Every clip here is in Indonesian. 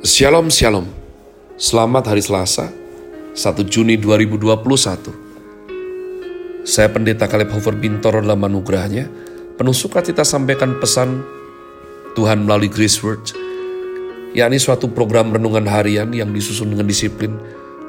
Shalom Shalom. Selamat hari Selasa 1 Juni 2021 Saya Pendeta Kaleb Hofer Bintoro dalam anugerahnya. Penuh sukacita sampaikan pesan Tuhan melalui Grace Word yakni suatu program renungan harian yang disusun dengan disiplin.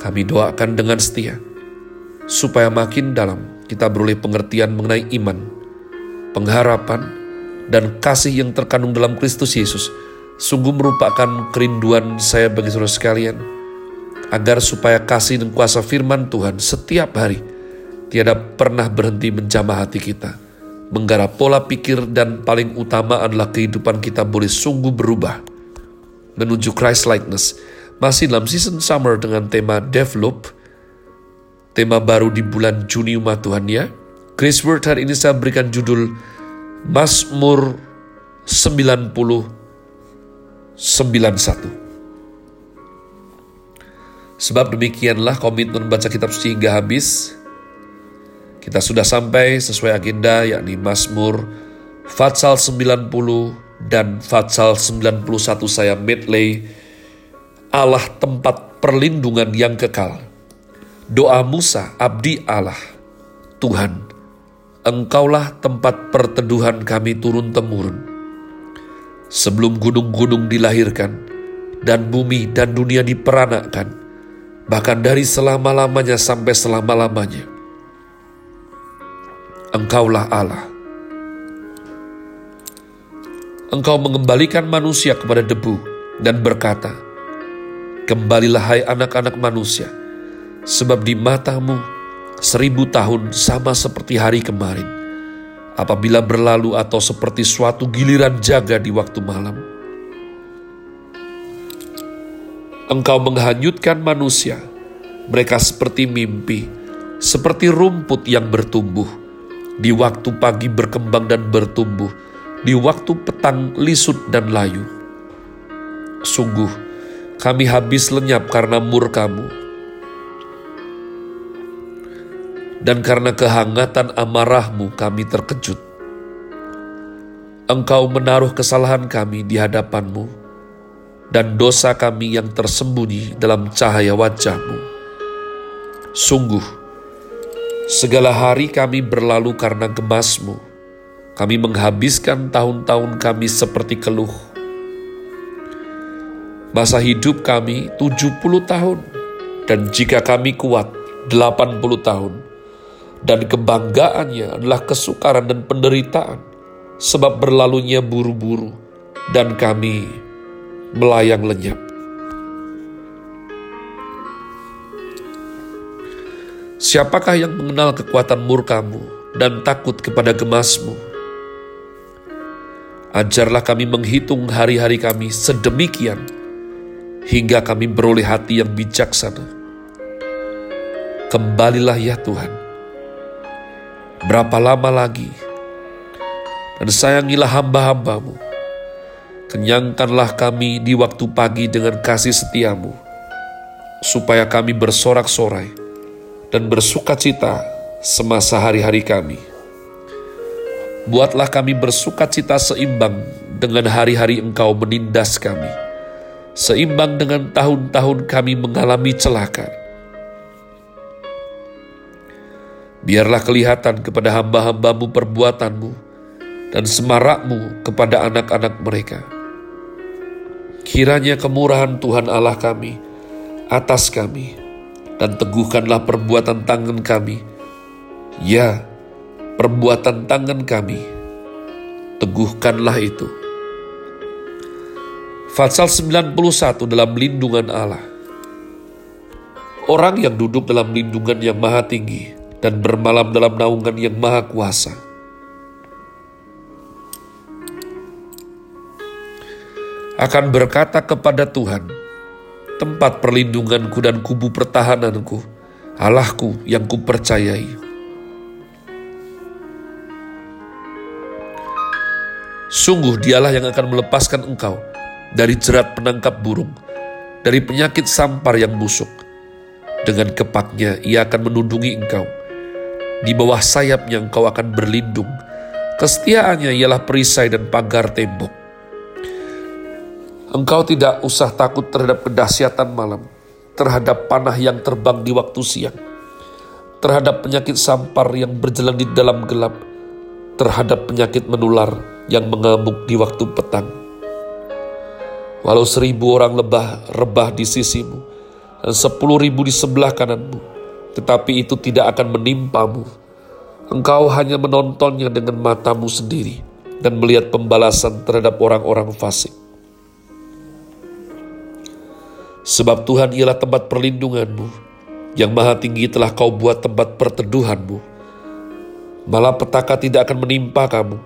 Kami doakan dengan setia supaya makin dalam kita beroleh pengertian mengenai iman, pengharapan, dan kasih yang terkandung dalam Kristus Yesus Sungguh merupakan kerinduan saya bagi saudara sekalian, agar supaya kasih dan kuasa firman Tuhan setiap hari tiada pernah berhenti menjamah hati kita, menggarap pola pikir dan paling utama adalah kehidupan kita boleh sungguh berubah menuju Christ likeness. Masih dalam season summer dengan tema develop, tema baru di bulan Juni umat Tuhan ya. Chris Word hari ini saya berikan judul Mazmur 90 91. Sebab demikianlah komitmen baca kitab suci hingga habis. Kita sudah sampai sesuai agenda yakni Mazmur Fatsal 90 dan Fatsal 91 saya medley Allah tempat perlindungan yang kekal. Doa Musa, abdi Allah, Tuhan, Engkaulah tempat perteduhan kami turun-temurun sebelum gunung-gunung dilahirkan dan bumi dan dunia diperanakan, bahkan dari selama-lamanya sampai selama-lamanya. Engkaulah Allah. Engkau mengembalikan manusia kepada debu dan berkata, Kembalilah hai anak-anak manusia, sebab di matamu seribu tahun sama seperti hari kemarin apabila berlalu atau seperti suatu giliran jaga di waktu malam. Engkau menghanyutkan manusia, mereka seperti mimpi, seperti rumput yang bertumbuh. Di waktu pagi berkembang dan bertumbuh, di waktu petang lisut dan layu. Sungguh, kami habis lenyap karena murkamu, dan karena kehangatan amarahmu kami terkejut. Engkau menaruh kesalahan kami di hadapanmu, dan dosa kami yang tersembunyi dalam cahaya wajahmu. Sungguh, segala hari kami berlalu karena gemasmu. Kami menghabiskan tahun-tahun kami seperti keluh. Masa hidup kami 70 tahun, dan jika kami kuat 80 tahun, dan kebanggaannya adalah kesukaran dan penderitaan, sebab berlalunya buru-buru, dan kami melayang lenyap. Siapakah yang mengenal kekuatan murkamu dan takut kepada gemasmu? Ajarlah kami menghitung hari-hari kami sedemikian, hingga kami beroleh hati yang bijaksana. Kembalilah ya Tuhan, Berapa lama lagi? Dan sayangilah hamba-hambamu. Kenyangkanlah kami di waktu pagi dengan kasih setiamu, supaya kami bersorak-sorai dan bersuka cita semasa hari-hari kami. Buatlah kami bersuka cita seimbang dengan hari-hari engkau menindas kami, seimbang dengan tahun-tahun kami mengalami celaka Biarlah kelihatan kepada hamba-hambamu perbuatanmu dan semarakmu kepada anak-anak mereka. Kiranya kemurahan Tuhan Allah kami atas kami dan teguhkanlah perbuatan tangan kami. Ya, perbuatan tangan kami, teguhkanlah itu. Fatsal 91 dalam lindungan Allah. Orang yang duduk dalam lindungan yang maha tinggi dan bermalam dalam naungan yang maha kuasa. Akan berkata kepada Tuhan, tempat perlindunganku dan kubu pertahananku, Allahku yang kupercayai. Sungguh dialah yang akan melepaskan engkau dari jerat penangkap burung, dari penyakit sampar yang busuk. Dengan kepaknya ia akan menundungi engkau di bawah sayapnya engkau akan berlindung. Kesetiaannya ialah perisai dan pagar tembok. Engkau tidak usah takut terhadap kedahsyatan malam, terhadap panah yang terbang di waktu siang, terhadap penyakit sampar yang berjalan di dalam gelap, terhadap penyakit menular yang mengamuk di waktu petang. Walau seribu orang lebah rebah di sisimu, dan sepuluh ribu di sebelah kananmu, tetapi itu tidak akan menimpamu. Engkau hanya menontonnya dengan matamu sendiri dan melihat pembalasan terhadap orang-orang fasik. Sebab Tuhan ialah tempat perlindunganmu, yang maha tinggi telah kau buat tempat perteduhanmu. Malah petaka tidak akan menimpa kamu,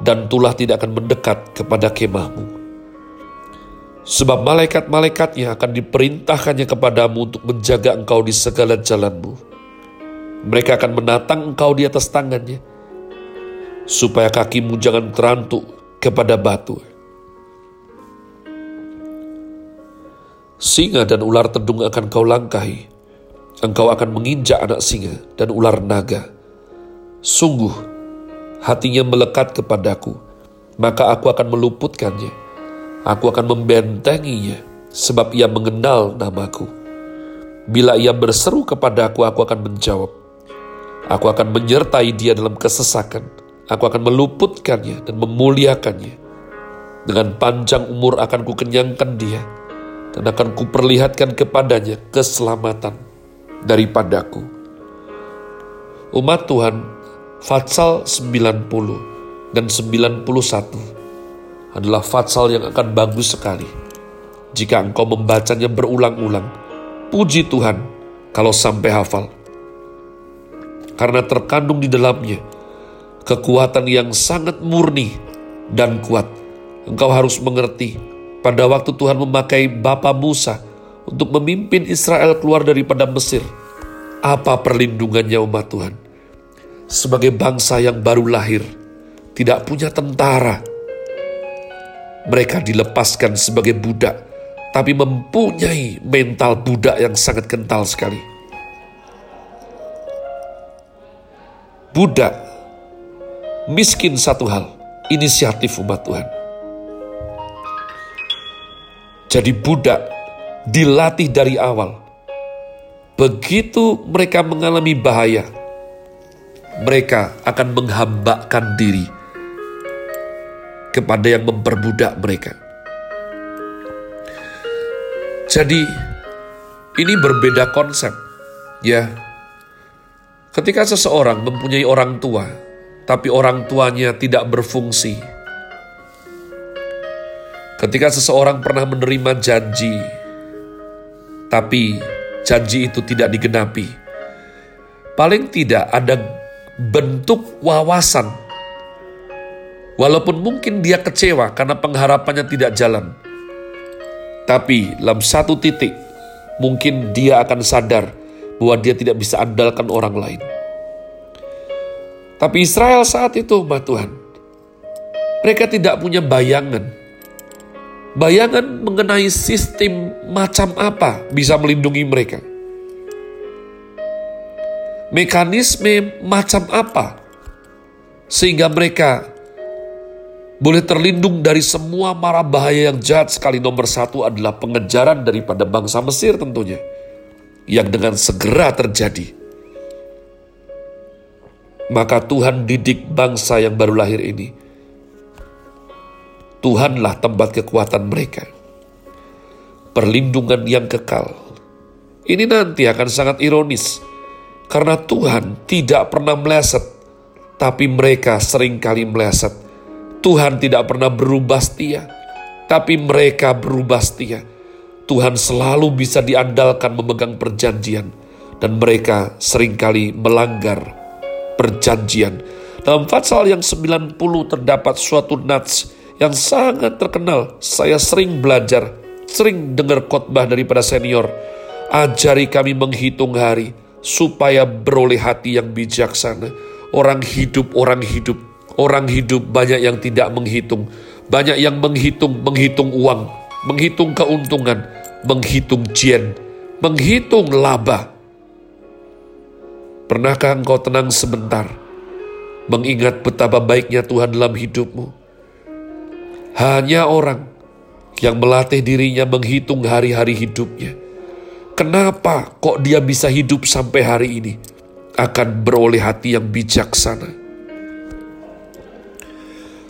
dan tulah tidak akan mendekat kepada kemahmu. Sebab malaikat-malaikatnya akan diperintahkannya kepadamu untuk menjaga engkau di segala jalanmu. Mereka akan menatang engkau di atas tangannya, supaya kakimu jangan terantuk kepada batu. Singa dan ular tedung akan kau langkahi. Engkau akan menginjak anak singa dan ular naga. Sungguh, hatinya melekat kepadaku, maka aku akan meluputkannya. Aku akan membentenginya, sebab ia mengenal namaku. Bila ia berseru kepadaku, aku akan menjawab. Aku akan menyertai dia dalam kesesakan. Aku akan meluputkannya dan memuliakannya. Dengan panjang umur akan kukenyangkan dia dan akan kuperlihatkan kepadanya keselamatan daripadaku. Umat Tuhan, Fatsal 90 dan 91 adalah fatsal yang akan bagus sekali jika engkau membacanya berulang-ulang. Puji Tuhan kalau sampai hafal. Karena terkandung di dalamnya kekuatan yang sangat murni dan kuat. Engkau harus mengerti pada waktu Tuhan memakai Bapa Musa untuk memimpin Israel keluar daripada Mesir. Apa perlindungannya umat Tuhan? Sebagai bangsa yang baru lahir, tidak punya tentara. Mereka dilepaskan sebagai budak, tapi mempunyai mental budak yang sangat kental sekali. Budak miskin satu hal, inisiatif umat Tuhan jadi budak dilatih dari awal. Begitu mereka mengalami bahaya, mereka akan menghambakan diri kepada yang memperbudak mereka. Jadi, ini berbeda konsep, ya. Ketika seseorang mempunyai orang tua, tapi orang tuanya tidak berfungsi, Ketika seseorang pernah menerima janji, tapi janji itu tidak digenapi, paling tidak ada bentuk wawasan. Walaupun mungkin dia kecewa karena pengharapannya tidak jalan, tapi dalam satu titik mungkin dia akan sadar bahwa dia tidak bisa andalkan orang lain. Tapi Israel saat itu, umat Tuhan, mereka tidak punya bayangan Bayangan mengenai sistem macam apa bisa melindungi mereka. Mekanisme macam apa sehingga mereka boleh terlindung dari semua mara bahaya yang jahat sekali. Nomor satu adalah pengejaran daripada bangsa Mesir tentunya. Yang dengan segera terjadi. Maka Tuhan didik bangsa yang baru lahir ini Tuhanlah tempat kekuatan mereka. Perlindungan yang kekal. Ini nanti akan sangat ironis, karena Tuhan tidak pernah meleset, tapi mereka sering kali meleset. Tuhan tidak pernah berubah setia, tapi mereka berubah setia. Tuhan selalu bisa diandalkan memegang perjanjian, dan mereka sering kali melanggar perjanjian. Dalam Fatsal yang 90 terdapat suatu nats yang sangat terkenal. Saya sering belajar, sering dengar khotbah daripada senior. Ajari kami menghitung hari, supaya beroleh hati yang bijaksana. Orang hidup, orang hidup, orang hidup banyak yang tidak menghitung. Banyak yang menghitung, menghitung uang, menghitung keuntungan, menghitung jen, menghitung laba. Pernahkah engkau tenang sebentar, mengingat betapa baiknya Tuhan dalam hidupmu? Hanya orang yang melatih dirinya menghitung hari-hari hidupnya. Kenapa kok dia bisa hidup sampai hari ini? Akan beroleh hati yang bijaksana.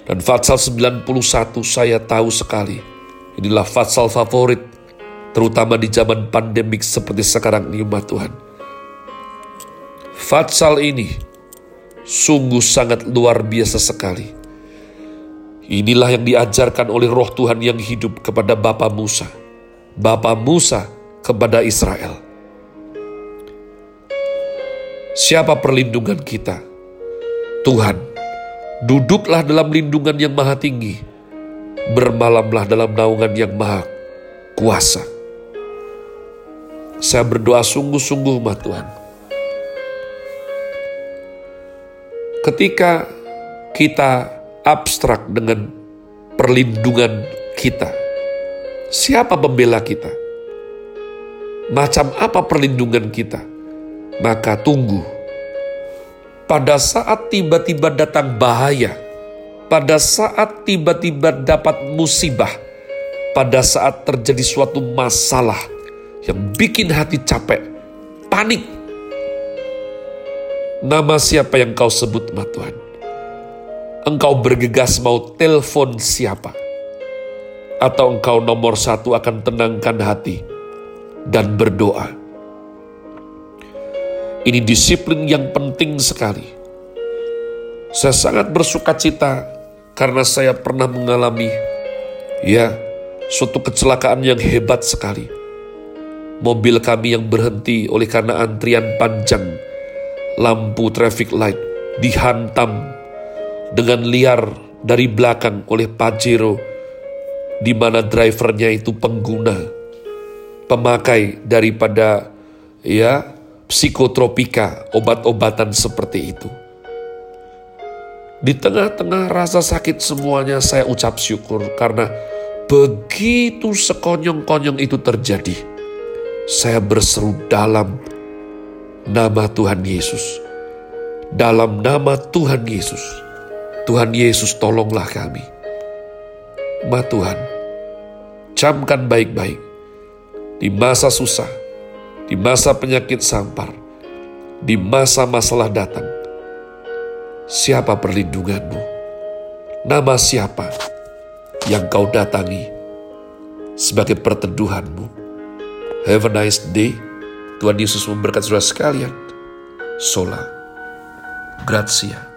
Dan Fatsal 91 saya tahu sekali. Inilah Fatsal favorit, terutama di zaman pandemik seperti sekarang ini umat Tuhan. Fatsal ini sungguh sangat luar biasa sekali. Inilah yang diajarkan oleh roh Tuhan yang hidup kepada Bapa Musa. Bapa Musa kepada Israel. Siapa perlindungan kita? Tuhan. Duduklah dalam lindungan yang maha tinggi. Bermalamlah dalam naungan yang maha kuasa. Saya berdoa sungguh-sungguh, umat Tuhan. Ketika kita abstrak dengan perlindungan kita. Siapa pembela kita? Macam apa perlindungan kita? Maka tunggu. Pada saat tiba-tiba datang bahaya, pada saat tiba-tiba dapat musibah, pada saat terjadi suatu masalah yang bikin hati capek, panik. Nama siapa yang kau sebut, Ma Tuhan? engkau bergegas mau telepon siapa? Atau engkau nomor satu akan tenangkan hati dan berdoa. Ini disiplin yang penting sekali. Saya sangat bersuka cita karena saya pernah mengalami ya suatu kecelakaan yang hebat sekali. Mobil kami yang berhenti oleh karena antrian panjang lampu traffic light dihantam dengan liar dari belakang oleh Pajero di mana drivernya itu pengguna pemakai daripada ya psikotropika obat-obatan seperti itu. Di tengah-tengah rasa sakit semuanya saya ucap syukur karena begitu sekonyong-konyong itu terjadi. Saya berseru dalam nama Tuhan Yesus. Dalam nama Tuhan Yesus Tuhan Yesus tolonglah kami. Ma Tuhan, camkan baik-baik di masa susah, di masa penyakit sampar, di masa masalah datang. Siapa perlindunganmu? Nama siapa yang kau datangi sebagai perteduhanmu? Have a nice day. Tuhan Yesus memberkati saudara sekalian. Sola. Grazie.